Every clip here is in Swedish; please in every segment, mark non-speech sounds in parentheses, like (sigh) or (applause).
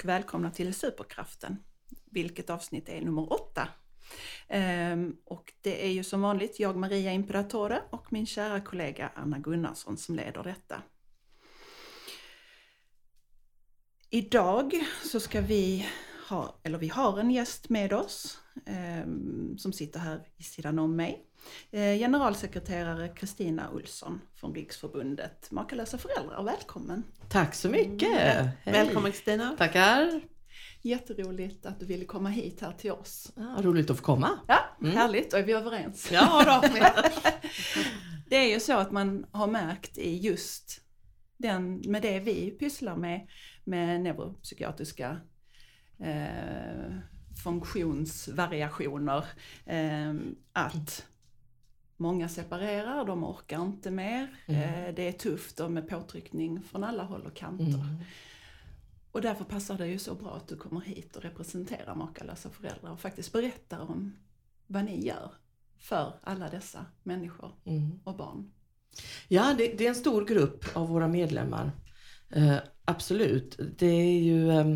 Och välkomna till Superkraften, vilket avsnitt är nummer åtta. Ehm, och det är ju som vanligt jag Maria Imperatore och min kära kollega Anna Gunnarsson som leder detta. Idag så ska vi ha, eller vi har en gäst med oss ehm, som sitter här i sidan om mig. Eh, generalsekreterare Kristina Olsson från Riksförbundet Makalösa föräldrar, välkommen! Tack så mycket! Mm. Välkommen Kristina! Tackar! Jätteroligt att du ville komma hit här till oss. Ja, roligt att få komma! Ja, mm. härligt! Och är vi överens? Ja, då. (laughs) det är ju så att man har märkt i just den, med det vi pysslar med, med neuropsykiatriska eh, funktionsvariationer. Eh, att många separerar, de orkar inte mer. Mm. Eh, det är tufft och med påtryckning från alla håll och kanter. Mm. Och därför passar det ju så bra att du kommer hit och representerar Makalösa föräldrar och faktiskt berättar om vad ni gör för alla dessa människor mm. och barn. Ja, det, det, är en stor grupp av våra medlemmar. Eh, absolut. Det är ju, eh,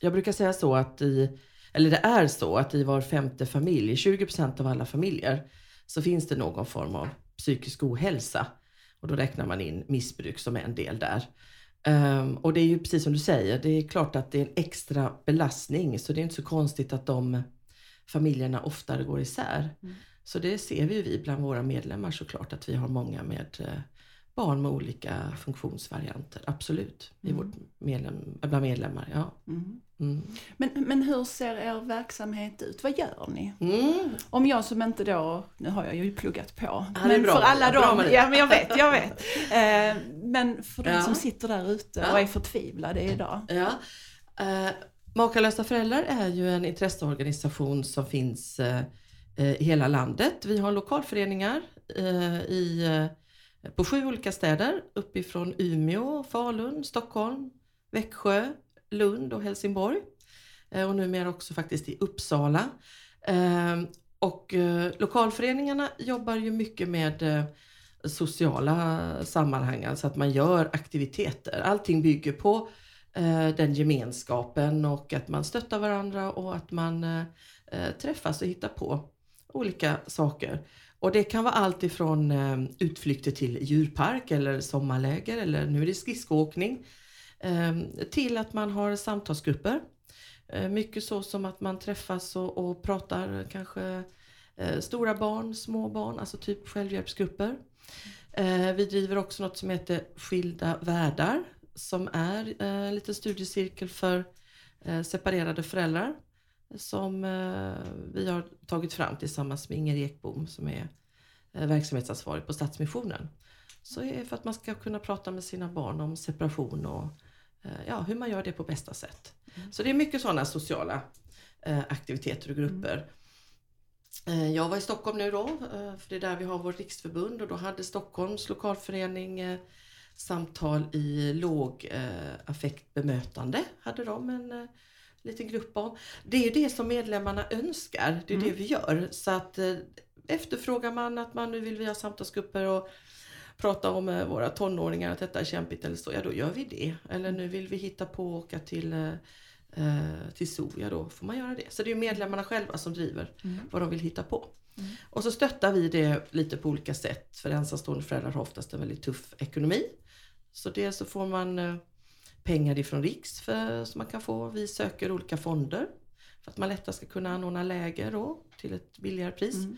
jag brukar säga så att i, eller det är så att i var femte familj, 20% av alla familjer, så finns det någon form av psykisk ohälsa. Och då räknar man in missbruk som en del där. Um, och det är ju precis som du säger, det är klart att det är en extra belastning så det är inte så konstigt att de familjerna oftare går isär. Mm. Så det ser vi ju vi bland våra medlemmar såklart att vi har många med eh, barn med olika funktionsvarianter, absolut, mm. i vårt medlem, bland medlemmar. Ja. Mm. Mm. Men, men hur ser er verksamhet ut? Vad gör ni? Mm. Om jag som inte då, nu har jag ju pluggat på, ja, men för alla de, ja men jag vet, jag vet. (laughs) Eh, men för de ja. som sitter där ute och är förtvivlade idag. Ja. Eh, Makalösa föräldrar är ju en intresseorganisation som finns eh, i hela landet. Vi har lokalföreningar eh, i, eh, på sju olika städer uppifrån Umeå, Falun, Stockholm, Växjö, Lund och Helsingborg. Eh, och numera också faktiskt i Uppsala. Ehm, och eh, lokalföreningarna jobbar ju mycket med eh, sociala sammanhang, alltså att man gör aktiviteter. Allting bygger på den gemenskapen och att man stöttar varandra och att man träffas och hittar på olika saker. Och det kan vara allt ifrån eh, utflykter till djurpark eller sommarläger eller nu är det skridskoåkning eh, till att man har samtalsgrupper. Eh, mycket så som att man träffas och, och pratar kanske eh, stora barn, små barn, alltså typ självhjälpsgrupper. Eh, vi driver också något som heter Skilda världar som är eh, en liten studiecirkel för eh, separerade föräldrar som vi har tagit fram tillsammans med Inger Ekbom som är verksamhetsansvarig på Stadsmissionen. Så är för att man ska kunna prata med sina barn om separation och Eh, ja, hur man gör det på bästa sätt. Mm. Så det är mycket sådana sociala eh, aktiviteter och grupper. Mm. jag var i Stockholm nu då, för det är där vi har vårt riksförbund och då hade Stockholms lokalförening samtal i lågaffekt bemötande, hade de en liten grupp om. Det är ju det som medlemmarna önskar, det är mm. det vi gör. Så att efterfrågar man att man nu vill vi ha samtalsgrupper och prata om eh, våra tonåringar att detta är kämpigt eller så, ja då gör vi det. Eller nu vill vi hitta på att åka till eh, eh, till zoo, ja då får man göra det. Så det är medlemmarna själva som driver mm. vad de vill hitta på. Mm. Och så stöttar vi det lite på olika sätt för ensamstående föräldrar har oftast en väldigt tuff ekonomi. Så dels så får man pengar ifrån Riks för, som man kan få. Vi söker olika fonder för att man lättare ska kunna anordna läger då, till ett billigare pris. Mm.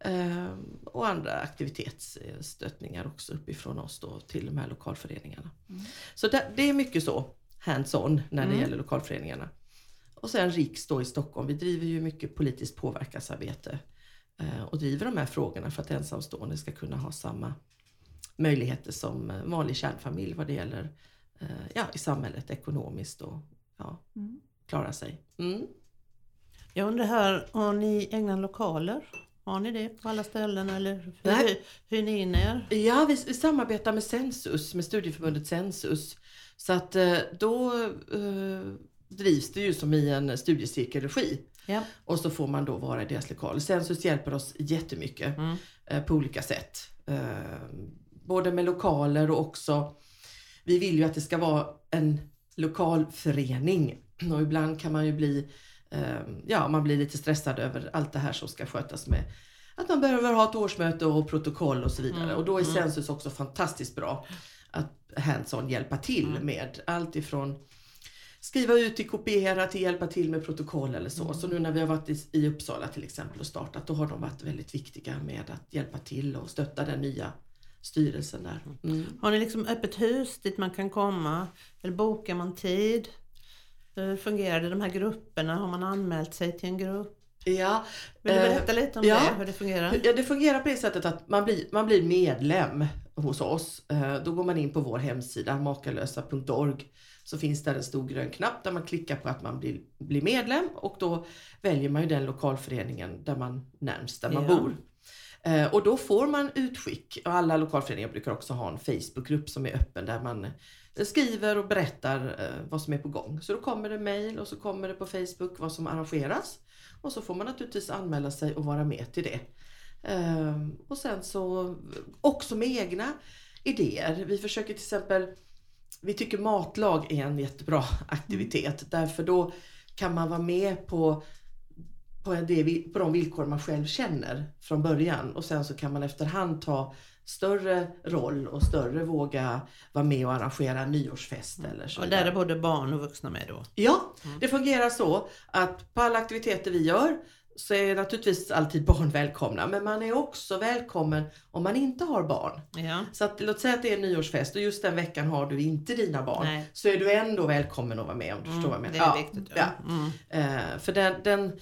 Ehm, och andra aktivitetsstöttningar också uppifrån oss då till de här lokalföreningarna. Mm. Så det, det, är mycket så hands-on när det mm. gäller lokalföreningarna. Och sen Riks då i Stockholm, vi driver ju mycket politiskt påverkansarbete eh, och driver de här frågorna för att ensamstående ska kunna ha samma möjligheter som vanlig kärnfamilj vad det gäller eh, ja, i samhället ekonomiskt och ja, mm. klara sig. Mm. Jag undrar här, har ni egna lokaler? Har ni det på alla ställen eller hur hyr ni in er? Ja, vi, vi, samarbetar med Sensus, med studieförbundet Sensus. Så att eh, då eh, drivs det ju som i en studiecirkelregi. Ja. Och så får man då vara i deras lokal. Sensus hjälper oss jättemycket mm. eh, på olika sätt. Eh, både med lokaler och också, vi vill ju att det ska vara en lokalförening (clears throat) och ibland kan man ju bli eh, ja, man blir lite stressad över allt det här som ska skötas med att man behöver ha ett årsmöte och protokoll och så vidare. Mm, Och då är mm. Sensus också fantastiskt bra att hands-on hjälpa till Mm. med allt ifrån skriva ut till kopiera till hjälpa till med protokoll eller så. Mm. Så nu när vi har varit i Uppsala till exempel och startat, då har de varit väldigt viktiga med att hjälpa till och stötta den nya styrelsen där. Mm. Har ni liksom öppet hus dit man kan komma? Eller bokar man tid? Hur fungerar det? De här grupperna, har man anmält sig till en grupp? Ja, Vill du eh, berätta lite om ja. det, hur det fungerar? Ja, det fungerar på det sättet att man blir, man blir medlem hos oss. Eh, Då går man in på vår hemsida makalösa.org så finns där en stor grön knapp där man klickar på att man blir, blir medlem och då väljer man ju den lokalföreningen där man närmst där man Ja. bor. Eh, Och då får man utskick och alla lokalföreningar brukar också ha en Facebookgrupp som är öppen där man eh, skriver och berättar eh, vad som är på gång. Så då kommer det mail och så kommer det på Facebook vad som arrangeras. Och så får man naturligtvis anmäla sig och vara med till det. Ehm, och sen så också med egna idéer. Vi försöker till exempel, vi tycker matlag är en jättebra (laughs) aktivitet därför då kan man vara med på, på, det, på de villkor man själv känner från början och sen så kan man efterhand ta större roll och större våga vara med och arrangera nyårsfest eller så. Och där är både barn och vuxna med då? Ja, Mm. det fungerar så att på alla aktiviteter vi gör så är naturligtvis alltid barn (laughs) välkomna men man är också välkommen om man inte har barn. Ja. Så att, låt säga att det är en nyårsfest och just den veckan har du inte dina barn Nej. så är du ändå välkommen att vara med om du förstår vad jag Mm, menar. det är viktigt. Ja. Mm. Eh, för den, den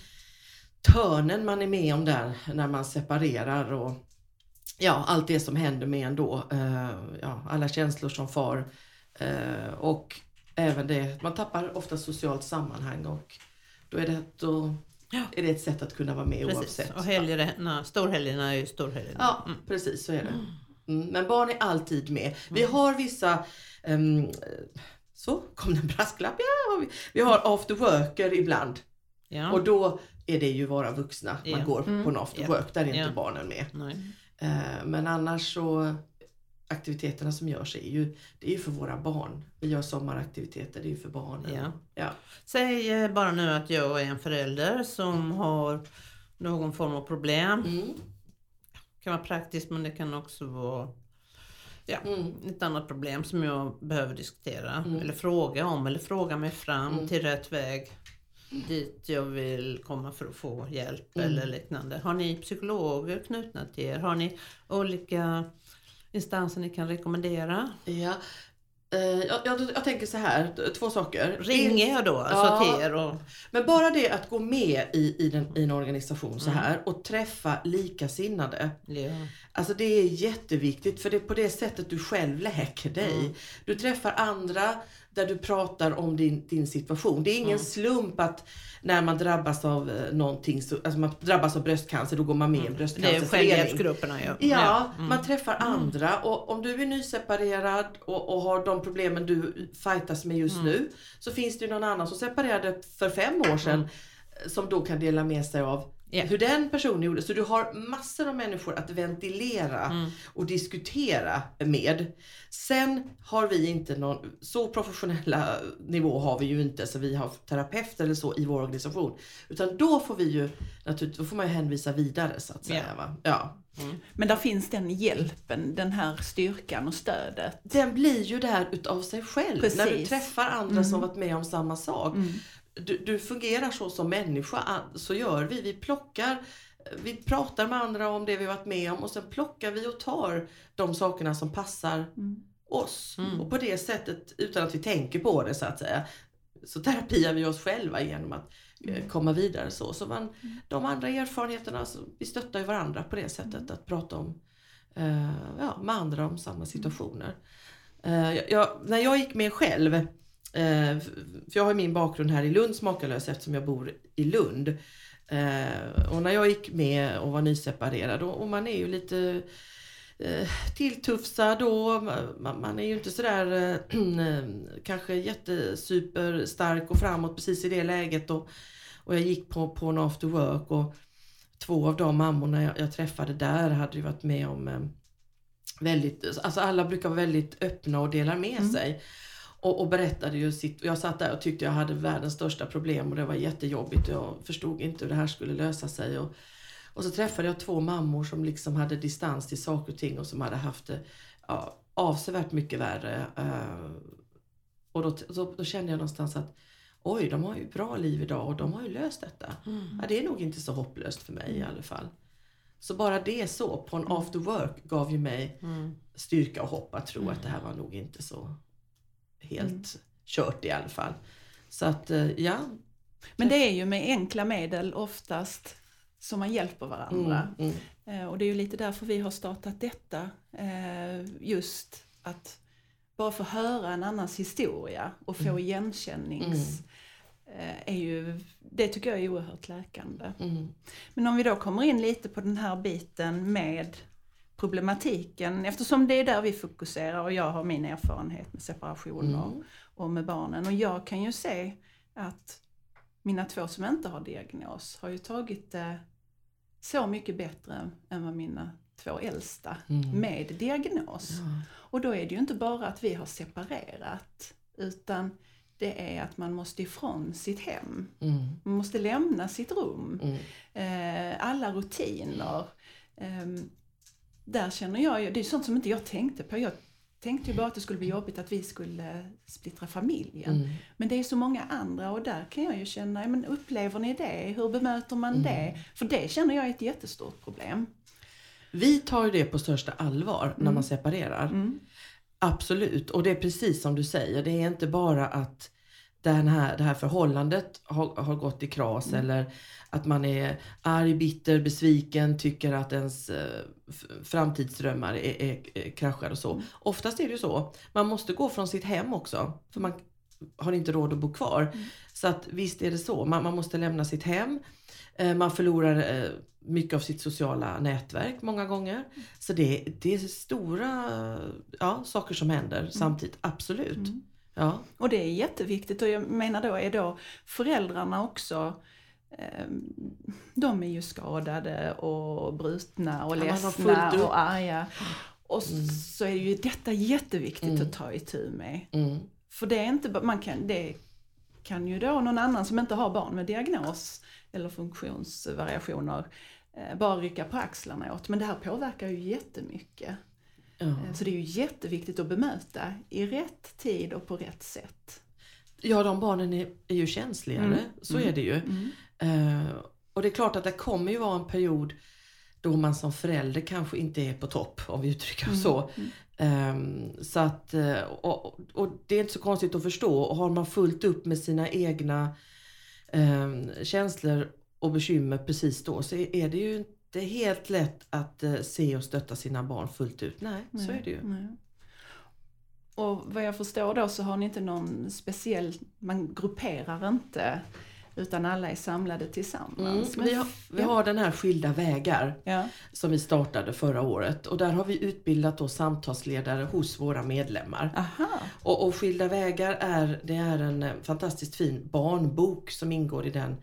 törnen man är med om där när man separerar och ja, allt det som händer med en då. Eh, ja, alla känslor som far. Eh, och även det, man tappar ofta socialt sammanhang och då är det, då Ja. är det ett sätt att kunna vara med Precis. oavsett. Och helgerna, storhelgerna är ju storhelgerna. Ja, Mm. precis så är det. Mm, men barn är alltid med. Vi har vissa ehm, så kom det en brasklapp. Ja, vi. vi har after worker ibland. Ja. Och då är det ju våra vuxna Ja. man går Mm. på en after Ja. work. Där är inte Ja. barnen med. Eh, men annars så aktiviteterna som görs är ju, det är ju för våra barn. Vi gör sommaraktiviteter, det är ju för barnen. Ja. Ja. Säg eh, bara nu att jag är en förälder som har någon form av problem. Mm. Det kan vara praktiskt men det kan också vara Mm. ett annat problem som jag behöver diskutera Mm. eller fråga om eller fråga mig fram Mm. till rätt väg dit jag vill komma för att få hjälp Mm. eller liknande. Har ni psykologer knutna till er? Har ni olika instanser ni kan rekommendera? Ja. Eh, jag, jag, jag tänker så här, två saker. Ringer jag då alltså Ja. till er? Och, Men bara det att gå med i, i, den, i en organisation så Mm. här och träffa likasinnade. ja. Alltså det är jätteviktigt för det är på det sättet du själv läker dig. Mm. Du träffar andra där du pratar om din, din situation. Det är ingen Mm. slump att när man drabbas av eh, någonting, så, alltså man drabbas av bröstcancer, då går man med i en Mm. Det är bröstcancerförening. självhjälpsgrupperna ju. Ja, Mm. man träffar andra och om du är nyseparerad och, och har de problemen du fightas med just Mm. nu så finns det ju någon annan som separerade för fem år sedan Mm. eh, som då kan dela med sig av Ja. hur den personen gjorde. Så du har massor av människor att ventilera Mm. och diskutera med. Sen har vi inte någon, så professionella nivå har vi ju inte så vi har terapeuter eller så i vår organisation. Utan då får vi ju naturligtvis, då får man ju hänvisa vidare så att säga. Ja. Va? Ja. Men där finns den hjälpen, den här styrkan och stödet. Den blir ju där utav sig själv. När du Precis. träffar andra som varit med om samma sak. Mm. Du, du fungerar så som människa, så gör vi. Vi plockar, vi pratar med andra om det vi varit med om och sen plockar vi och tar de sakerna som passar Mm. oss. Mm. Och på det sättet, utan att vi tänker på det så att säga, så terapiar vi oss själva genom att eh, komma vidare så. Så man, de andra erfarenheterna, så vi stöttar ju varandra på det sättet att prata om, eh, ja, med andra om samma situationer. Eh, jag, jag, när jag gick med själv, för jag har min bakgrund här i Lund Smakalös eftersom jag bor i Lund. Eh, och när jag gick med och var nyseparerad och, och man är ju lite eh, tilltufsad då. Man, är ju inte sådär eh, (clears throat) kanske jättesuperstark och framåt precis i det läget. Och, och jag gick på, på en after work och två av de mammorna jag, jag träffade där hade ju varit med om eh, väldigt, alltså alla brukar vara väldigt öppna och delar med Mm. sig. Och, och berättade ju sitt, jag satt där och tyckte jag hade världens största problem och det var jättejobbigt och jag förstod inte hur det här skulle lösa sig. Och, och så träffade jag två mammor som liksom hade distans till saker och ting och som hade haft det ja, avsevärt mycket värre. Uh, och då, då, då, kände jag någonstans att oj, de har ju bra liv idag och de har ju löst detta. Mm. Ja, det är nog inte så hopplöst för mig i alla fall. Så bara det så på en mm. after work gav ju mig mm. styrka och hopp att tro mm. att det här var nog inte så helt mm. kört i alla fall. Så att eh, ja. Men det är ju med enkla medel oftast som man hjälper varandra. Mm, mm. Eh, och det är ju lite därför vi har startat detta. Eh, just att bara få höra en annans historia och få mm. igenkännings... Är ju, det tycker jag är oerhört läkande. Mm. Men om vi då kommer in lite på den här biten med problematiken, eftersom det är där vi fokuserar och jag har min erfarenhet med separationer mm. och med barnen. Och jag kan ju se att mina två som inte har diagnos har ju tagit det så mycket bättre än vad mina två äldsta mm. med diagnos. Ja. Och då är det ju inte bara att vi har separerat utan det är att man måste ifrån sitt hem. Mm. Man måste lämna sitt rum. Mm. Eh, alla rutiner. Där känner jag ju, det är sånt som inte jag tänkte på. Jag tänkte ju bara att det skulle bli jobbigt att vi skulle splittra familjen. Mm. Men det är så många andra och där kan jag ju känna, men upplever ni det? Hur bemöter man mm. det? För det känner jag är ett jättestort problem. Vi tar det på största allvar när man mm. separerar. Mm. Absolut, och det är precis som du säger. Det är inte bara att den här, det här förhållandet har, har gått i kras mm. eller att man är arg, bitter, besviken, tycker att ens eh, framtidsdrömmar är, är, är kraschade och så. Mm. Oftast är det ju så. Man måste gå från sitt hem också. För man har inte råd att bo kvar. Mm. Så att visst är det så. Man, man måste lämna sitt hem. Eh, man förlorar eh, mycket av sitt sociala nätverk många gånger. Mm. Så det, det är stora ja, saker som händer mm. samtidigt, absolut. Mm. Ja. Och det är jätteviktigt och jag menar då är då föräldrarna också ehm, de är ju skadade och brutna och ja, ledsna och arga. Och mm. så är ju detta jätteviktigt mm. att ta itu med. Mm. För det är inte man kan, det kan ju då någon annan som inte har barn med diagnos eller funktionsvariationer eh, bara rycka på axlarna åt. Men det här påverkar ju jättemycket. Eh, så det är ju jätteviktigt att bemöta i rätt tid och på rätt sätt. Ja, de barnen är, är ju känsligare, mm. så mm. är det ju. Mm. Uh, och det är klart att det kommer ju vara en period då man som förälder kanske inte är på topp, om vi uttrycker mm. så. Um, så att, eh, och, och, det är inte så konstigt att förstå. Och har man fullt upp med sina egna um, känslor och bekymmer precis då så är det ju inte helt lätt att uh, se och stötta sina barn fullt ut. Nej, nej så är det ju. Nej. Och vad jag förstår då så har ni inte någon speciell, man grupperar inte utan alla är samlade tillsammans. Mm, vi, har, vi har den här Skilda vägar ja. som vi startade förra året och där har vi utbildat då samtalsledare hos våra medlemmar. Och, och, Skilda vägar är, det är en eh, fantastiskt fin barnbok som ingår i den,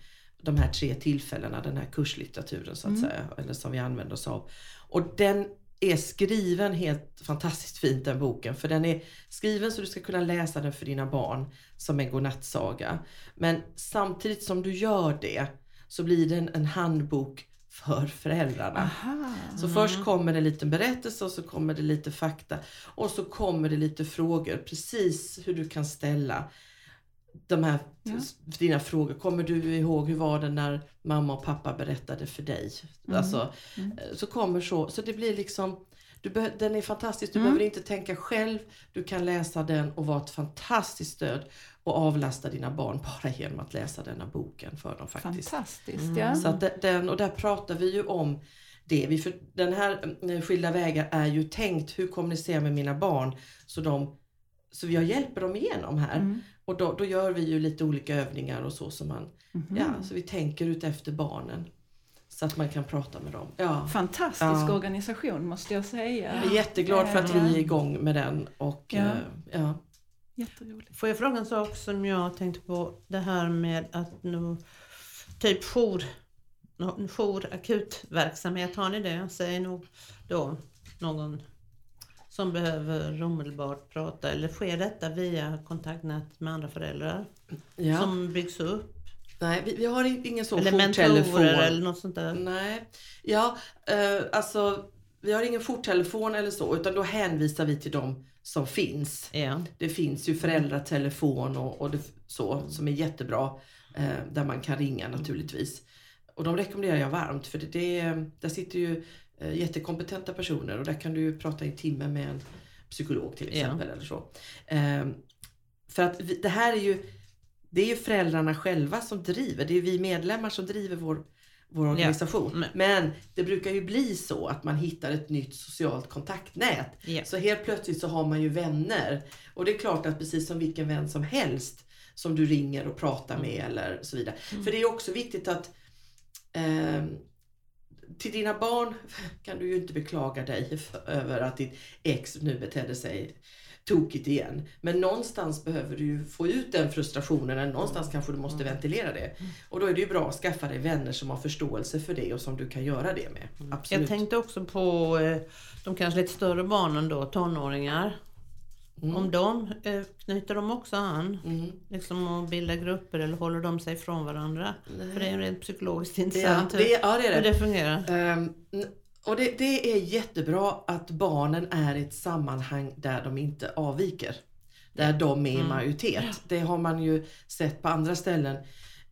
de här tre tillfällena, den här kurslitteraturen så att mm. säga, eller som vi använder oss av. Och den är skriven helt fantastiskt fint den boken. För den är skriven så du ska kunna läsa den för dina barn som en godnattsaga. Men samtidigt som du gör det så blir det en, en handbok för föräldrarna. Aha. Så först kommer det en liten berättelse och så kommer det lite fakta och så kommer det lite frågor precis hur du kan ställa de här ja. dina frågor. Kommer du ihåg hur var det när mamma och pappa berättade för dig? Mm. Alltså, mm. Eh, så kommer så. Så det blir liksom du den är fantastisk. Du mm. behöver inte tänka själv. Du kan läsa den och vara ett fantastiskt stöd och avlasta dina barn bara genom att läsa denna boken för dem faktiskt. Fantastiskt, mm. ja. Så den, och där pratar vi ju om det. Vi för, den här eh, Skilda vägar är ju tänkt, hur kommunicerar med mina barn så de så jag hjälper dem igenom här. Mm. Och då, då, gör vi ju lite olika övningar och så som man, mm. ja, så vi tänker ut efter barnen. Så att man kan prata med dem. Ja. Fantastisk ja. organisation måste jag säga. Jag är jätteglad för att vi är igång med den. Och, ja. Eh, ja. Jätteroligt. Får jag fråga en sak som jag tänkte på? Det här med att nu, typ jour, jour akutverksamhet, har ni det? Säger nog då någon som behöver omedelbart prata eller sker detta via kontaktnät med andra föräldrar Ja. som byggs upp? Nej, vi, vi har in- ingen så eller jourtelefon. eller något sånt där? Nej, ja, eh, alltså vi har ingen jourtelefon eller så utan då hänvisar vi till de som finns. Ja. Det finns ju föräldratelefon och, och det, så som är jättebra eh, där man kan ringa naturligtvis. Och de rekommenderar jag varmt för det, det, där sitter ju jättekompetenta personer och där kan du prata i en timme med en psykolog till Ja. exempel. Eller så. Eh, för att vi, det här är ju det är ju föräldrarna själva som driver, det är vi medlemmar som driver vår, vår organisation. Men- Men det brukar ju bli så att man hittar ett nytt socialt kontaktnät. Ja. Så helt plötsligt så har man ju vänner. Och det är klart att precis som vilken vän som helst som du ringer och pratar med Mm. eller så vidare. För det är också viktigt att ehm, till dina barn kan du ju inte beklaga dig för, över att ditt ex nu betedde sig tokigt igen. Men någonstans behöver du ju få ut den frustrationen eller någonstans kanske du måste ventilera det. Och då är det ju bra att skaffa dig vänner som har förståelse för det och som du kan göra det med. Absolut. Jag tänkte också på eh, de kanske lite större barnen då, tonåringar. Mm. Om de, eh, knyter de också an? Mm. Liksom och bildar grupper eller håller de sig ifrån varandra? För det är ju rent psykologiskt intressant det, ja, det är hur det. det fungerar. N- och det, det är jättebra att barnen är i ett sammanhang där de inte avviker. Där de är i Mm. majoritet. Det har man ju sett på andra ställen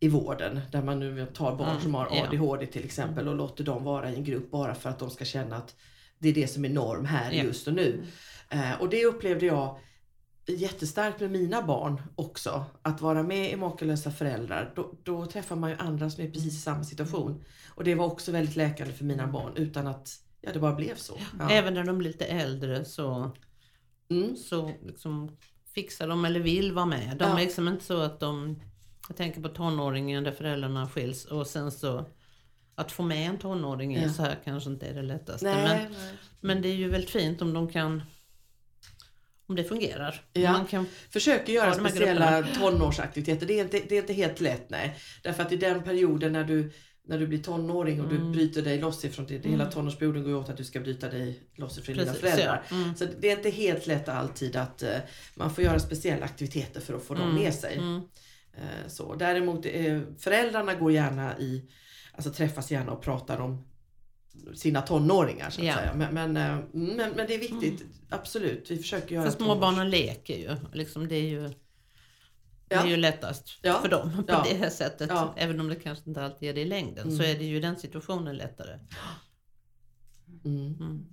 i vården där man nu tar barn Mm, som har. ADHD till exempel och låter dem vara i en grupp bara för att de ska känna att det är det som är norm här just och nu. Eh, och det upplevde jag jättestarkt med mina barn också. Att vara med i Makalösa föräldrar, då, då träffar man ju andra som är precis i samma situation. Och det var också väldigt läkande för mina barn utan att ja, det bara blev så. Ja. Även när de blir lite äldre så, Mm. så liksom fixar de eller vill vara med. De Ja. är liksom inte så att de, jag tänker på tonåringen där föräldrarna skiljs och sen så att få med en tonåring i Ja. så här kanske inte är det lättaste. Nej, Men, nej. men det är ju väldigt fint om de kan om det fungerar. Ja. Man kan, Försöker göra speciella tonårsaktiviteter. Det är, inte, det är inte helt lätt nej. Därför att i den perioden när du, när du blir tonåring och du Mm. bryter dig loss ifrån det. Hela tonårsperioden går åt att du ska bryta dig loss ifrån dina precis, föräldrar. ja. Mm. Så det är inte helt lätt alltid att eh, man får göra speciella aktiviteter för att få dem Mm, med sig. Mm. Eh, så. Däremot eh, föräldrarna går gärna i, alltså träffas gärna och pratar om sina tonåringar så att Ja. säga. Men, men, eh, men, men det är viktigt, absolut. Vi försöker göra För småbarnen leker ju. Liksom det är ju det är ju lättast Ja. för dem på Ja. det här sättet. Ja. Även om det kanske inte alltid är det i längden Mm. så är det ju den situationen lättare. Mm. Mm.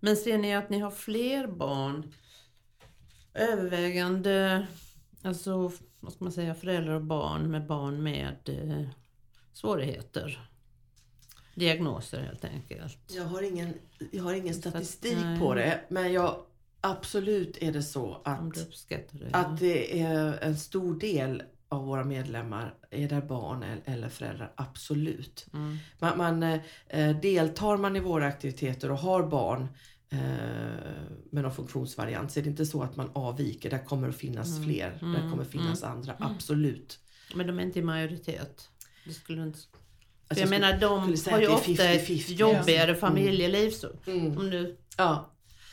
Men ser ni att ni har fler barn? Övervägande, alltså vad ska man säga, föräldrar och barn med barn med eh, svårigheter. Diagnoser helt enkelt. Jag har ingen, jag har ingen statistik nej. på det men jag, absolut är det så att, det. att det är en stor del av våra medlemmar är där barn el- eller föräldrar, absolut. Mm. Man, man, eh, deltar man i våra aktiviteter och har barn eh, med någon funktionsvariant så är det inte så att man avviker. Där kommer att finnas Mm. fler. Där Mm. kommer finnas andra. Absolut. Men de är inte i majoritet. Det skulle inte... Alltså, jag menar de har ju ofta ett 50-50, jobbigare alltså. familjeliv så, Mm. om du, Ja.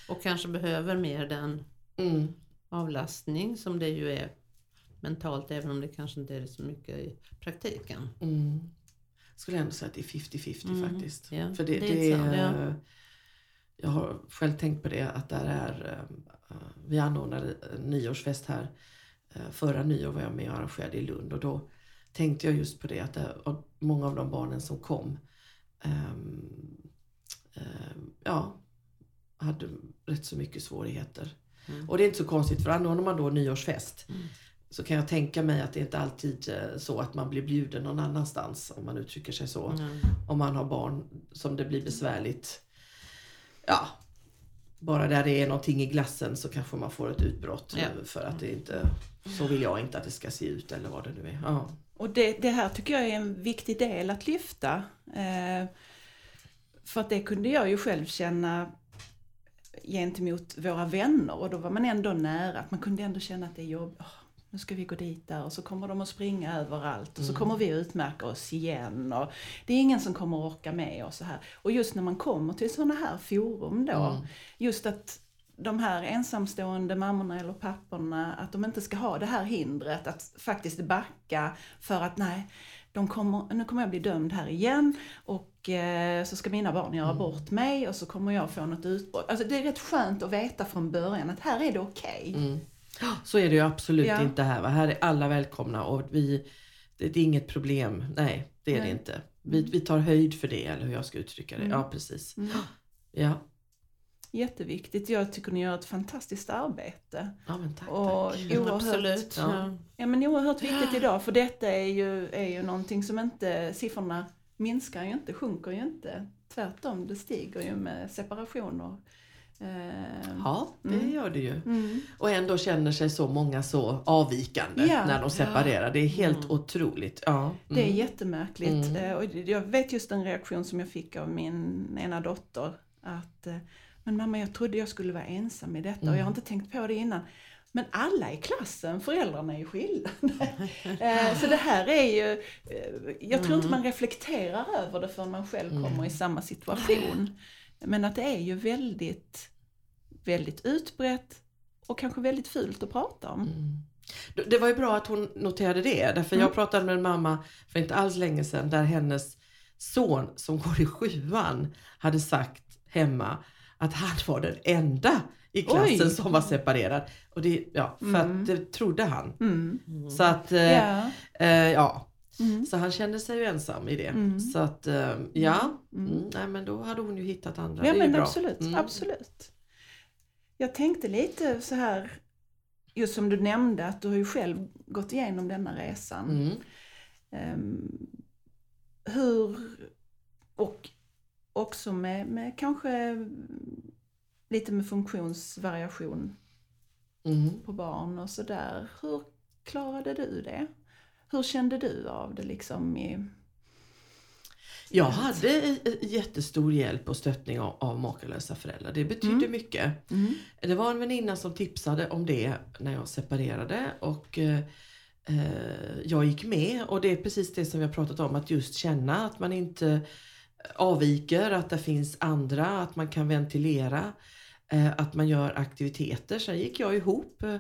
och kanske behöver mer den Mm. avlastning som det ju är mentalt även om det kanske inte är så mycket i praktiken. Mm. Skulle ändå säga att det är 50-50 Mm, faktiskt. ja, För det, det det, är sant, är, ja. Jag har själv tänkt på det att där är, eh, vi anordnade nyårsfest här. Eh, Förra nyår var jag med och arrangerade i Lund och då tänkte jag just på det att det, många av de barnen som kom ehm, ehm, ja, hade rätt så mycket svårigheter. Mm. Och det är inte så konstigt för anordnar man då nyårsfest Mm. så kan jag tänka mig att det inte alltid är så att man blir bjuden någon annanstans om man uttrycker sig så. Mm. Om man har barn som det blir besvärligt. Ja, bara där det är någonting i glassen så kanske man får ett utbrott Ja. eh, för att det inte, så vill jag inte att det ska se ut eller vad det nu är. Ja. Och det, det här tycker jag är en viktig del att lyfta. Eh, för att det kunde jag ju själv känna gentemot våra vänner och då var man ändå nära. Att man kunde ändå känna att det är jobb. åh, nu ska vi gå dit där och så kommer de att springa överallt och så kommer vi att utmärka oss igen. Och det är ingen som kommer att orka med och så här. Och just när man kommer till sådana här forum då, Mm. just att de här ensamstående mammorna eller papporna, att de inte ska ha det här hindret att faktiskt backa för att nej, de kommer, nu kommer jag bli dömd här igen och eh, så ska mina barn göra bort mig och så kommer jag få något utbrott. Alltså det är rätt skönt att veta från början att här är det okej. Mm. Så är det ju absolut Ja. inte här. Va? Här är alla välkomna och vi, det, det är inget problem. Nej, det är det Nej. inte. Vi, vi tar höjd för det, eller hur jag ska uttrycka det. Mm. Ja, precis. Mm. Ja, Jätteviktigt. Jag tycker ni gör ett fantastiskt arbete. ja men tack. Och tack. Mm, oerhört, Absolut. Ja. Ja. Men oerhört viktigt idag för detta är ju, är ju någonting som inte, siffrorna minskar ju inte, sjunker ju inte. Tvärtom, det stiger ju med separationer. Eh, Ja, det Mm. gör det ju. mm. Och ändå känner sig så många så avvikande Ja. när de separerar. Det är helt Mm. otroligt. Ja. Det är Mm. jättemärkligt. Mm. Eh, Och jag vet just en reaktion som jag fick av min ena dotter. Att, eh, men mamma jag trodde jag skulle vara ensam i detta och jag Mm. har inte tänkt på det innan. Men alla i klassen, föräldrarna är ju skilda. (laughs) (laughs) Eh, Så det här är ju, eh, jag tror inte Mm. man reflekterar över det förrän man själv Mm. kommer i samma situation. Men att det är ju väldigt, väldigt utbrett och kanske väldigt fult att prata om. Mm. Det- Det var ju bra att hon noterade det. Därför Mm. jag pratade med en mamma för inte alls länge sedan där hennes son som går i sjuan hade sagt hemma att han var den enda i klassen Oj. som var separerad. Och det, ja, för Mm. att det trodde han. Mm. Mm. Så att, eh, Ja. eh, ja. Mm. Så han kände sig ju ensam i det. Mm. Så att, eh, ja. Mm. Nej men då hade hon ju hittat andra. Ja det är ju men bra. absolut, Mm. absolut. Jag tänkte lite så här, just som du nämnde att du har ju själv gått igenom denna resan. Mm. Ehm, hur, och också med, med kanske lite med funktionsvariation Mm. på barn och sådär. Hur klarade du det? Hur kände du av det liksom i... Jag hade jättestor hjälp och stöttning av, av makalösa föräldrar. Det betydde Mm. mycket. Mm. Det var en väninna som tipsade om det när jag separerade och eh, eh, jag gick med och det är precis det som vi har pratat om att just känna att man inte avviker, att det finns andra, att man kan ventilera, eh, att man gör aktiviteter. Sen gick jag ihop, eh,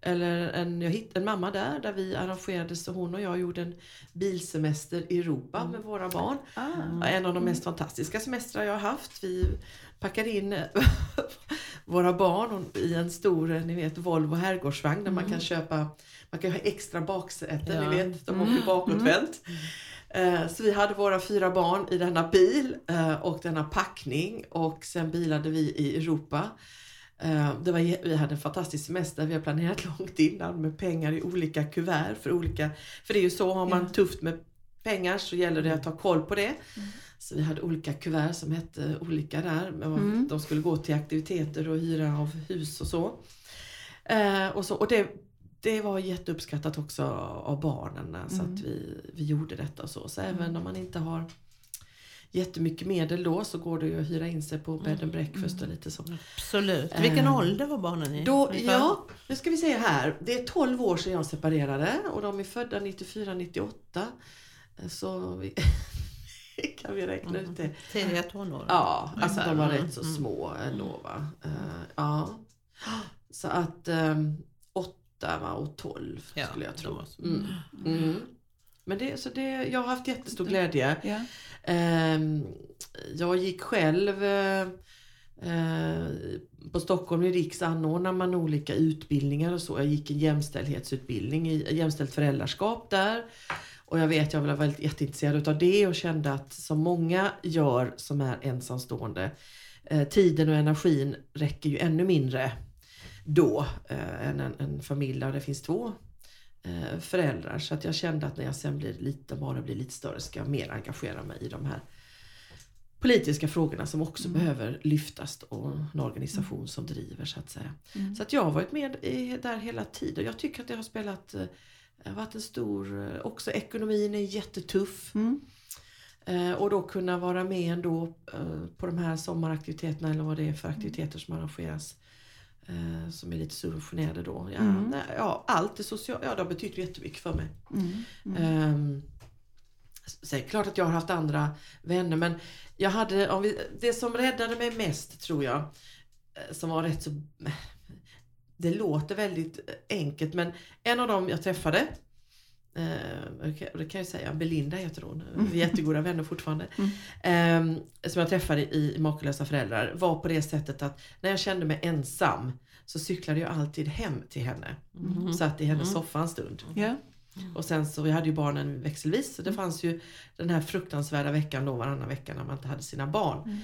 eller en, jag hittade en mamma där, där vi arrangerade så hon och jag gjorde en bilsemester i Europa med våra barn. Ah. En av de mest fantastiska semestrar jag har haft. Vi packade in (laughs) våra barn i en stor ni vet, Volvo herrgårdsvagn där man kan köpa man kan ha extra baksäten, Ja. ni vet, de Mm. åker bakåtvänt. Eh, Så vi hade våra fyra barn i denna bil eh, och denna packning och sen bilade vi i Europa. Eh, Det var, vi hade en fantastisk semester, vi har planerat (laughs) långt innan med pengar i olika kuvert för olika, för det är ju så, har man tufft med pengar så gäller det att ha koll på det. Mm. Så vi hade olika kuvert som hette olika där. Men Mm. De skulle gå till aktiviteter och hyra av hus och så. Eh, och, så och det, det var jätteuppskattat också av barnen så Mm. att vi, vi gjorde detta och så. Så även Mm. om man inte har jättemycket medel då så går det ju att hyra in sig på bed and breakfast och lite så. Absolut. Vilken Eh, ålder var barnen i? Då, ja, nu ska vi se här. Det är 12 år sedan jag separerade och de är födda 94-98. Så vi, (laughs) kan vi räkna ut det. Tidiga tonår? Ja, alltså de var Mm, rätt så mm. små ändå va. Eh, ja. Så att um, 8 va, och 12 Ja, skulle jag tro. Mm. Mm. Men det, så det, jag har haft jättestor glädje. Ja. Ehm, jag gick själv eh, eh, på Stockholm i Riks anordnar man olika utbildningar och så. Jag gick en jämställdhetsutbildning i jämställt föräldraskap där. Och jag vet, jag var väldigt jätteintresserad av det och kände att som många gör som är ensamstående, eh, tiden och energin räcker ju ännu mindre då eh, än en, en familj där det finns två eh, föräldrar. Så att jag kände att när jag sen blir lite, barnen blir lite större ska jag mer engagera mig i de här politiska frågorna som också Mm. behöver lyftas och en organisation som driver så att säga. Mm. Så att jag har varit med där hela tiden. Jag tycker att det har spelat, eh, har varit en stor, eh, också ekonomin är jättetuff. Mm. Eh, och då kunna vara med ändå eh, på de här sommaraktiviteterna eller vad det är för aktiviteter som arrangeras. Eh, som är lite subventionerade då. Ja, Mm. nej, ja, allt är socialt, ja det har betytt jättemycket för mig. Mm. Mm. Ehm, Sen är det klart att jag har haft andra vänner men jag hade, om vi, det som räddade mig mest tror jag eh, som var rätt så... Det låter väldigt enkelt men en av dem jag träffade Eh, det kan jag säga, Belinda heter hon. Vi är jättegoda vänner fortfarande. Mm. Eh, som jag träffade i Makalösa föräldrar var på det sättet att när jag kände mig ensam så cyklade jag alltid hem till henne. Mm. Satt i hennes mm. soffa en stund. Yeah. Och sen så, vi hade ju barnen växelvis. Så det fanns ju den här fruktansvärda veckan då varannan vecka när man inte hade sina barn. Mm.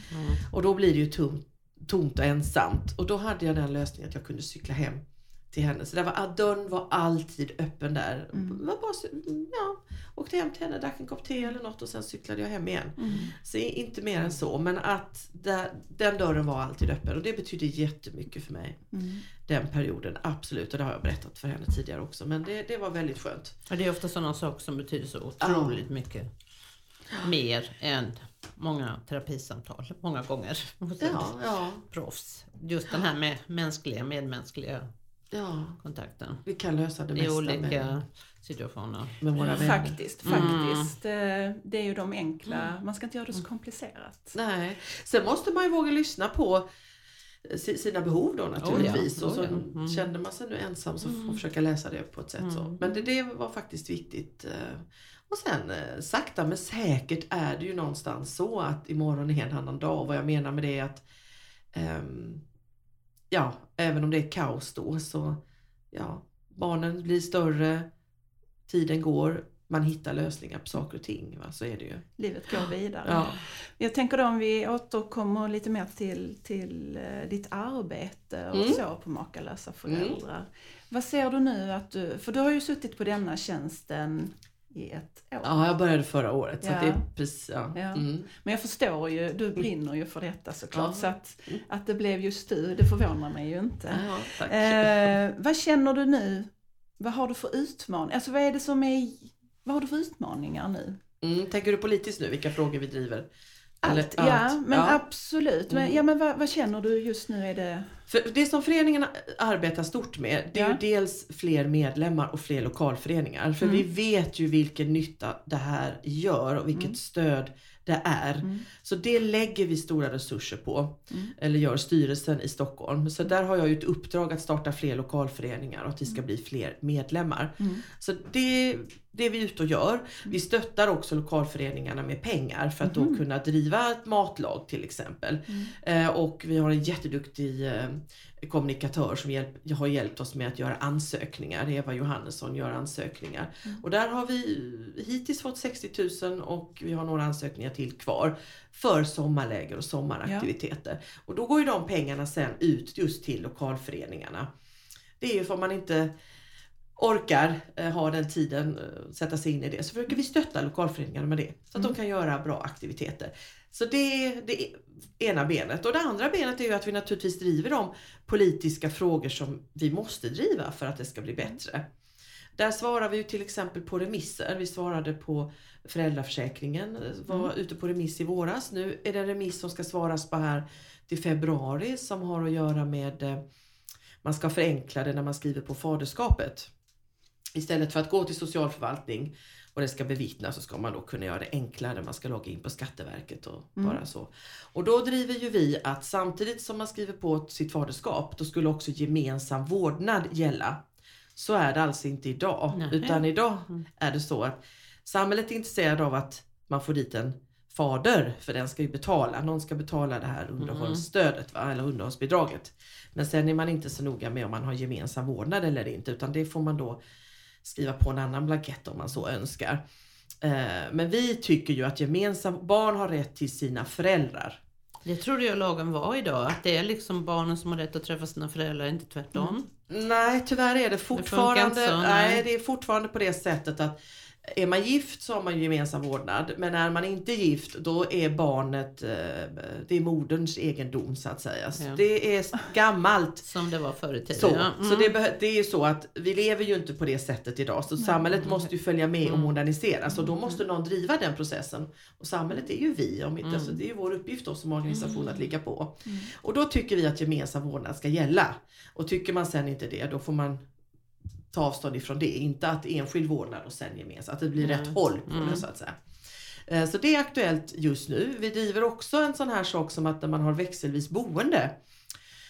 Och då blir det ju tomt, tomt och ensamt. Och då hade jag den lösningen att jag kunde cykla hem till henne. Så där var, dörren var alltid öppen där. Mm. Var bara, ja, åkte hem till henne, drack en kopp te eller något och sen cyklade jag hem igen. Mm. Så inte mer än så. Men att där, den dörren var alltid öppen och det betydde jättemycket för mig. Mm. Den perioden, absolut. Och det har jag berättat för henne tidigare också. Men det, det var väldigt skönt. Ja, det är ofta sådana saker som betyder så otroligt ja. mycket. Mer än många terapisamtal, många gånger. (laughs) Ja, ja. Proffs. Just den här med mänskliga, medmänskliga ja. kontakten. Vi kan lösa det mesta I olika med, situationer. Med våra vänner. Faktiskt, mm. faktiskt. Mm. Det är ju de enkla, mm. man ska inte göra det så mm. komplicerat. Nej. Sen måste man ju våga lyssna på eh, sina behov då naturligtvis. Oh ja, oh ja. Och så mm. känner man sig nu ensam så får man försöka läsa det på ett sätt så. Men det, det var faktiskt viktigt. Eh. Och sen sakta men säkert är det ju någonstans så att imorgon är en annan dag. Och vad jag menar med det är att um, ja, även om det är kaos då så ja, barnen blir större, tiden går, man hittar lösningar på saker och ting. Va? Så är det ju. Livet går vidare. Ja. Jag tänker då om vi återkommer lite mer till, till uh, ditt arbete och mm. så på Makalösa föräldrar. Mm. Vad ser du nu att du, för du har ju suttit på denna tjänsten i ett år. Ja, jag började förra året. Ja. Så det är precis, ja. ja. Mm. Men jag förstår ju, du brinner ju för detta såklart. Så att, att det blev just du, det förvånar mig ju inte. Eh, vad känner du nu? Vad har du för utmaningar? Alltså vad är det som är, vad har du för utmaningar nu? Mm, tänker du politiskt nu, vilka frågor vi driver? Allt, ja, allt. men ja. absolut. Men, mm. ja, men vad, vad, känner du just nu? Är det... För det som föreningen arbetar stort med det är ja. dels fler medlemmar och fler lokalföreningar. För mm. vi vet ju vilken nytta det här gör och vilket mm. stöd det är. Mm. Så det lägger vi stora resurser på. Mm. Eller gör styrelsen i Stockholm. Så där har jag ju ett uppdrag att starta fler lokalföreningar och att vi ska mm. bli fler medlemmar. Mm. Så det, det är vi ute och gör. Vi stöttar också lokalföreningarna med pengar för att då mm. kunna driva ett matlag till exempel. Mm. Eh, och vi har en jätteduktig eh, kommunikatör som hjälp, har hjälpt oss med att göra ansökningar. Eva Johannesson gör ansökningar. Mm. Och där har vi hittills fått 60 000 och vi har några ansökningar till kvar för sommarläger och sommaraktiviteter. Ja. Och då går ju de pengarna sen ut just till lokalföreningarna. Det är ju för man inte orkar eh, ha den tiden, eh, sätta sig in i det, så försöker vi stötta lokalföreningarna med det. Så att mm. de kan göra bra aktiviteter. Så det är det ena benet. Och det andra benet är ju att vi naturligtvis driver de politiska frågor som vi måste driva för att det ska bli bättre. Där svarar vi ju till exempel på remisser. Vi svarade på föräldraförsäkringen, var mm. ute på remiss i våras. Nu är det en remiss som ska svaras på här till februari som har att göra med eh, man ska förenkla det när man skriver på faderskapet. Istället för att gå till socialförvaltning och det ska bevittnas så ska man då kunna göra det enklare. Man ska logga in på Skatteverket och mm. bara så. Och då driver ju vi att samtidigt som man skriver på sitt faderskap då skulle också gemensam vårdnad gälla. Så är det alltså inte idag. Nej. Utan idag mm. är det så att samhället är intresserad av att man får dit en fader, för den ska ju betala. Någon ska betala det här underhållsstödet, va? eller underhållsbidraget. Men sen är man inte så noga med om man har gemensam vårdnad eller inte, utan det får man då skriva på en annan blankett om man så önskar. Eh, men vi tycker ju att gemensam, barn har rätt till sina föräldrar. Det trodde jag lagen var idag, att det är liksom barnen som har rätt att träffa sina föräldrar, inte tvärtom. Mm. Nej, tyvärr är det fortfarande, det nej. det är fortfarande på det sättet att är man gift så har man gemensam vårdnad men är man inte gift då är barnet, eh, det är moderns egendom så att säga. Så ja. Det är gammalt. Som det var förr i tiden. Så, ja. mm. så det, det är ju så att vi lever ju inte på det sättet idag så mm. samhället måste ju följa med och mm. moderniseras och då måste någon driva den processen. Och samhället är ju vi, om inte, mm. så det är vår uppgift då som organisation att ligga på. Mm. Och då tycker vi att gemensam vårdnad ska gälla. Och tycker man sen inte det då får man ta avstånd ifrån det. Inte att enskild vårdnad och sen gemensamt. Att det blir mm. rätt håll på mm. det så att säga. Eh, så det är aktuellt just nu. Vi driver också en sån här sak som att när man har växelvis boende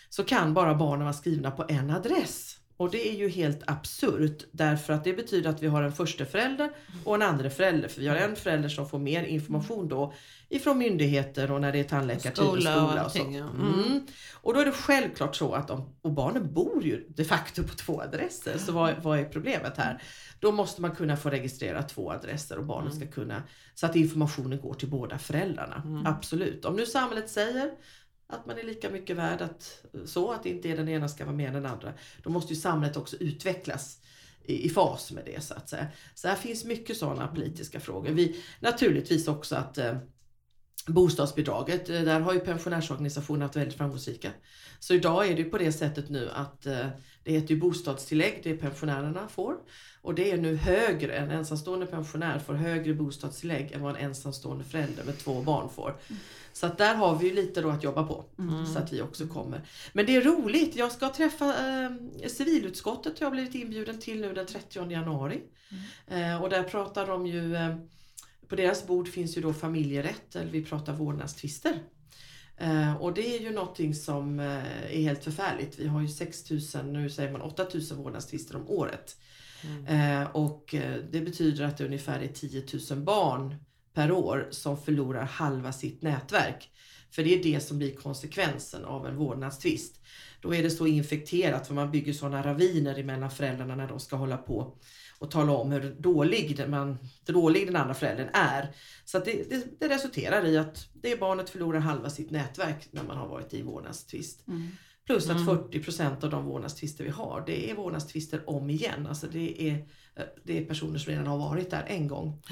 så kan bara barnen vara skrivna på en adress. Och det är ju helt absurt därför att det betyder att vi har en första förälder och en andra förälder. För vi har en förälder som får mer information då ifrån myndigheter och när det är tandläkartid och Skola och och så. ja. Mm. Och då är det självklart så att de, och barnen bor ju de facto på två adresser. Så vad, vad är problemet här? Då måste man kunna få registrera två adresser och barnen ska kunna så att informationen går till båda föräldrarna. Absolut. Om nu samhället säger att man är lika mycket värd att, så att inte den ena ska vara mer än den andra. Då måste ju samhället också utvecklas i, i fas med det så att säga. Så här finns mycket sådana politiska frågor. Vi, naturligtvis också att eh, bostadsbidraget, eh, där har ju pensionärsorganisationerna varit väldigt framgångsrika. Så idag är det ju på det sättet nu att eh, det heter ju bostadstillägg, det pensionärerna får. Och det är nu högre, en ensamstående pensionär får högre bostadstillägg än vad en ensamstående förälder med två barn får. Mm. Så att där har vi ju lite då att jobba på. Så att vi också kommer. Men det är roligt, jag ska träffa eh, civilutskottet har jag blivit inbjuden till nu den 30 januari. Eh, och där pratar de ju eh, på deras bord finns ju då familjerätt, eller vi pratar vårdnadstvister. Eh, och det är ju någonting som eh, är helt förfärligt. Vi har ju 6000, nu säger man 8000 vårdnadstvister om året. Eh, och det betyder att det ungefär är 10 000 barn per år som förlorar halva sitt nätverk. För det är det som blir konsekvensen av en vårdnadstvist. Då är det så infekterat för man bygger sådana raviner emellan föräldrarna när de ska hålla på och tala om hur dålig den, man, dålig den andra föräldern är. Så att det, det, det resulterar i att det barnet förlorar halva sitt nätverk när man har varit i vårdnadstvist. Mm. Plus att 40% av de vårdnadstvister vi har, det är vårdnadstvister om igen. Alltså det är, det är personer som redan har varit där en gång.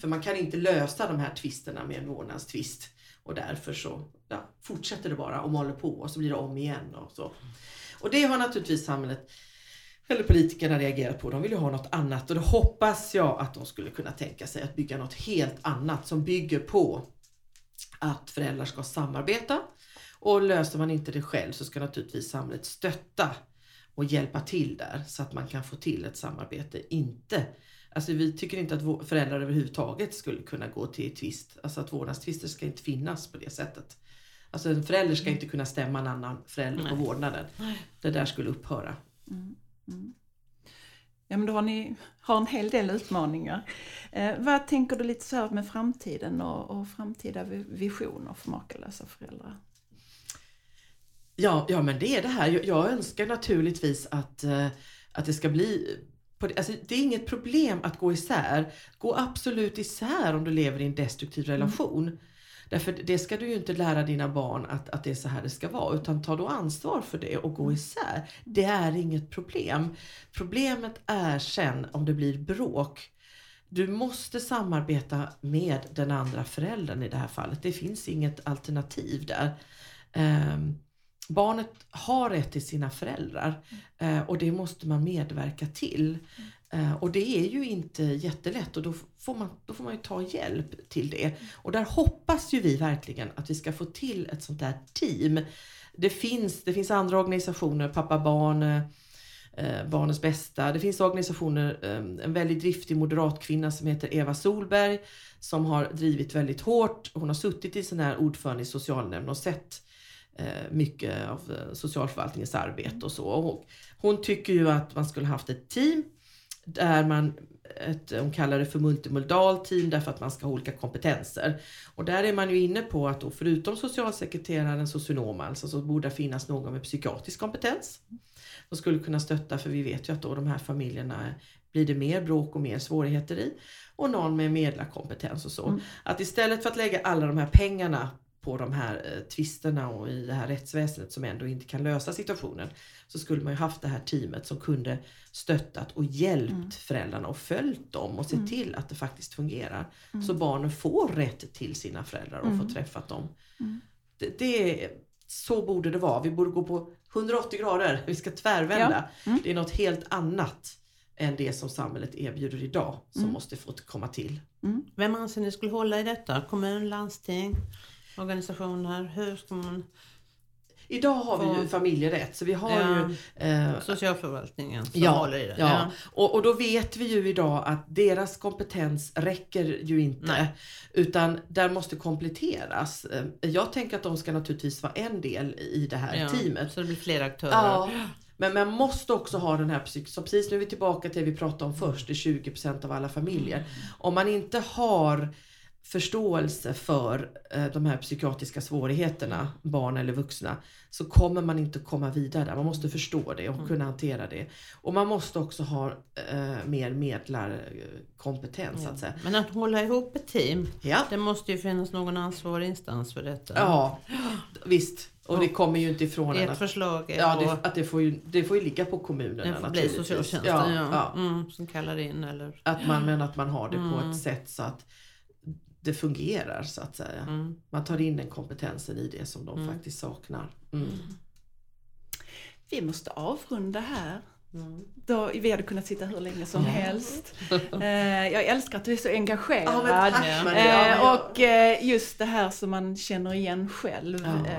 För man kan inte lösa de här tvisterna med en vårdnadstvist. Och därför så ja, fortsätter det bara och håller på och så blir det om igen. Och, så. och det har naturligtvis samhället eller politikerna reagerat på. De vill ju ha något annat och då hoppas jag att de skulle kunna tänka sig att bygga något helt annat som bygger på att föräldrar ska samarbeta och löser man inte det själv så ska naturligtvis samhället stötta och hjälpa till där så att man kan få till ett samarbete. Inte, alltså vi tycker inte att föräldrar överhuvudtaget skulle kunna gå till tvist. Alltså att vårdnadstvister ska inte finnas på det sättet. Alltså en förälder ska inte kunna stämma en annan förälder på Nej. vårdnaden. Det där skulle upphöra. Ja, men då har ni har en hel del utmaningar. Eh, vad tänker du lite så här med framtiden och, och framtida vi- visioner för makalösa föräldrar? Ja, ja men det är det här. Jag, jag önskar naturligtvis att, eh, att det ska bli det, alltså, det är inget problem att gå isär. Gå absolut isär om du lever i en destruktiv relation. Därför det ska du ju inte lära dina barn att, att det är så här det ska vara. Utan ta då ansvar för det och gå isär. Det är inget problem. Problemet är sen om det blir bråk. Du måste samarbeta med den andra föräldern i det här fallet. Det finns inget alternativ där. Ehm, barnet har rätt till sina föräldrar eh, och det måste man medverka till. Eh, och det är ju inte jättelätt och då får, man, då får man ju ta hjälp till det. Och där hoppas ju vi verkligen att vi ska få till ett sånt där team. Det finns, det finns andra organisationer, Pappa Barn, eh, eh Barnens Bästa. Det finns organisationer, eh, en väldigt driftig moderat kvinna som heter Eva Solberg som har drivit väldigt hårt. Hon har suttit i sån här ordförande i socialnämnden och sett mycket av eh, socialförvaltningens arbete och så. Och hon tycker ju att man skulle haft ett team där man, ett, hon kallar det för multimodal team därför att man ska ha olika kompetenser. Och där är man ju inne på att då förutom socialsekreteraren, socionom alltså, så borde det finnas någon med psykiatrisk kompetens. Som skulle kunna stötta för vi vet ju att då de här familjerna blir det mer bråk och mer svårigheter i. Och någon med medlarkompetens och så. Mm. Att istället för att lägga alla de här pengarna på de här eh, tvisterna och i det här rättsväsendet som ändå inte kan lösa situationen. Så skulle man ju haft det här teamet som kunde stöttat och hjälpt Mm. föräldrarna och följt dem och se Mm. till att det faktiskt fungerar. Mm. Så barnen får rätt till sina föräldrar och Mm. får träffat dem. Mm. Det, det är, så borde det vara. Vi borde gå på 180 grader. (laughs) Vi ska tvärvända. Ja. Mm. Det är något helt annat än det som samhället erbjuder idag som Mm. måste få komma till. Vem anser ni skulle hålla i detta? Kommun, landsting, organisationer? Hur ska man... idag har vi ju familjerätt så vi har Ja. ju eh, Socialförvaltningen som Ja, håller i det. Ja, och, och då vet vi ju idag att deras kompetens räcker ju inte. Nej. Utan där måste kompletteras. Eh, Jag tänker att de ska naturligtvis vara en del i det här Ja, teamet. Så det blir fler aktörer. Ja, men man måste också ha den här psyk- så precis nu är vi tillbaka till det vi pratade om först, det är 20% av alla familjer. Om man inte har förståelse för eh, de här psykiatriska svårigheterna, barn eller vuxna, så kommer man inte komma vidare. Man måste förstå det och kunna hantera det. Och man måste också ha eh, mer medlarkompetens så att säga. Men att hålla ihop ett team, Ja. det måste ju finnas någon ansvarig instans för detta. ja, visst. Och det kommer ju inte ifrån Ert att, förslag är ja, det, att det, får ju, det får ju ligga på kommunerna det får bli socialtjänsten Ja, ja. Mm, som kallar in eller Att man, men att man har det på Mm. ett sätt så att det fungerar så att säga. mm. Man tar in den kompetensen i det som de Mm. faktiskt saknar. Mm. Vi måste avrunda här. Mm. Då, vi hade kunnat sitta hur länge som helst. Eh, jag älskar att du är så engagerad. Ja, men tack, Ja. Maria. Ja, Eh, och eh, just det här som man känner igen själv. Ja.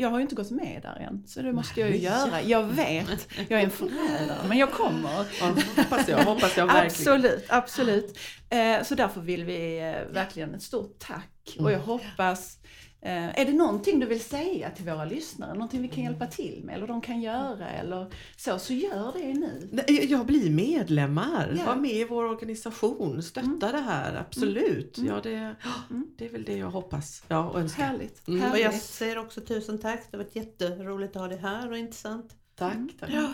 Jag har ju inte gått med där än, så det måste jag ju göra. Jag vet, jag är en förrädare, men jag kommer. Ja, hoppas jag, hoppas jag verkligen. Absolut, absolut. Eh, så därför vill vi eh, verkligen ett stort tack. Och jag hoppas, eh, är det någonting du vill säga till våra lyssnare? Någonting vi kan hjälpa till med eller de kan göra eller så, så gör det nu. Jag blir medlemmar, Ja. var med i vår organisation, stötta Mm. det här, absolut. Mm. Ja, det, Mm. det är väl det jag hoppas ja, och önskar. Härligt. Mm. Och härligt. jag säger också tusen tack, det har varit jätteroligt att ha dig här och intressant. Tack. Mm. tack. Ja.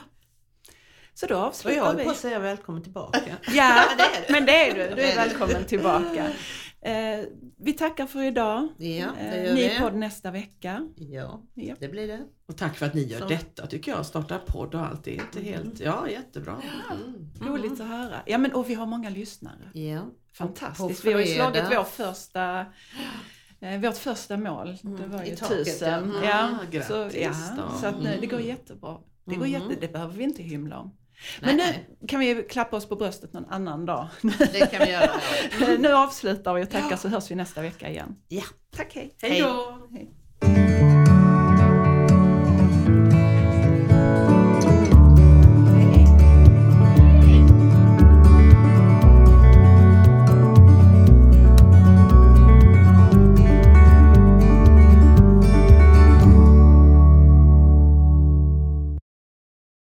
Så då Och jag avslutar vi. på att säga välkommen tillbaka. Ja, (laughs) det men det är du. Du är är du. välkommen tillbaka. (laughs) Eh, vi tackar för idag. Ja, det Eh, Ny podd nästa vecka. Ja, Ja. det blir det. Och tack för att ni gör Så. detta tycker jag, startar podd och allt. Det är inte helt, ja jättebra. Mm. Roligt att höra. Ja men och vi har många lyssnare. Ja. Fantastiskt. Vi har ju slagit vår första eh, vårt första mål, det Mm, var i ju taket, tusen. ja. Ja, Ah, så, ja, så att nu, det går Mm. jättebra. Det, går Mhm. jätte, det behöver vi inte hymla om. Nej, Men nu nej, kan vi klappa oss på bröstet någon annan dag. det kan vi göra. (laughs) nu avslutar vi och tackar så hörs vi nästa vecka igen. Ja. Tack, hej. Hej då! Hej.